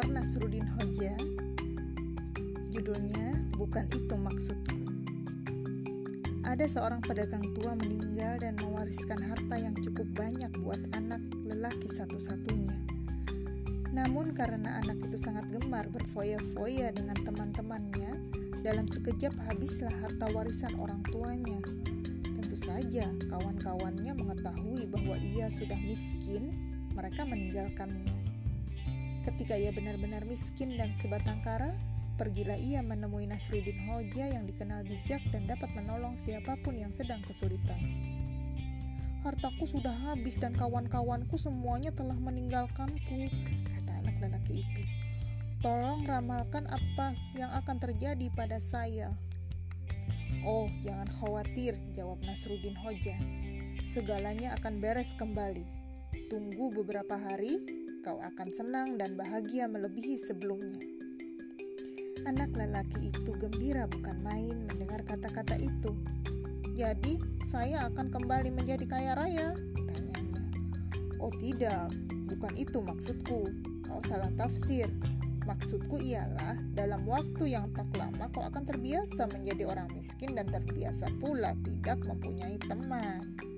Dr. Nasruddin Hoja. Judulnya Bukan Itu Maksudku. Ada seorang pedagang tua meninggal dan mewariskan harta yang cukup banyak buat anak lelaki satu-satunya. Namun karena anak itu sangat gemar berfoya-foya dengan teman-temannya, dalam sekejap habislah harta warisan orang tuanya. Tentu saja kawan-kawannya mengetahui bahwa ia sudah miskin, mereka meninggalkannya. Ketika ia benar-benar miskin dan sebatang kara, Pergilah ia menemui Nasruddin Hoja yang dikenal bijak dan dapat menolong siapa pun yang sedang kesulitan. Hartaku sudah habis dan kawan-kawanku semuanya telah meninggalkanku, kata anak lelaki itu. Tolong ramalkan apa yang akan terjadi pada saya. Oh, jangan khawatir, jawab Nasruddin Hoja. Segalanya akan beres kembali. Tunggu beberapa hari, kau akan senang dan bahagia melebihi sebelumnya. Anak lelaki itu gembira bukan main mendengar kata-kata itu. Jadi, saya akan kembali menjadi kaya raya? Tanyanya. Oh tidak, bukan itu maksudku. Kau salah tafsir. Maksudku ialah dalam waktu yang tak lama kau akan terbiasa menjadi orang miskin dan terbiasa pula tidak mempunyai teman.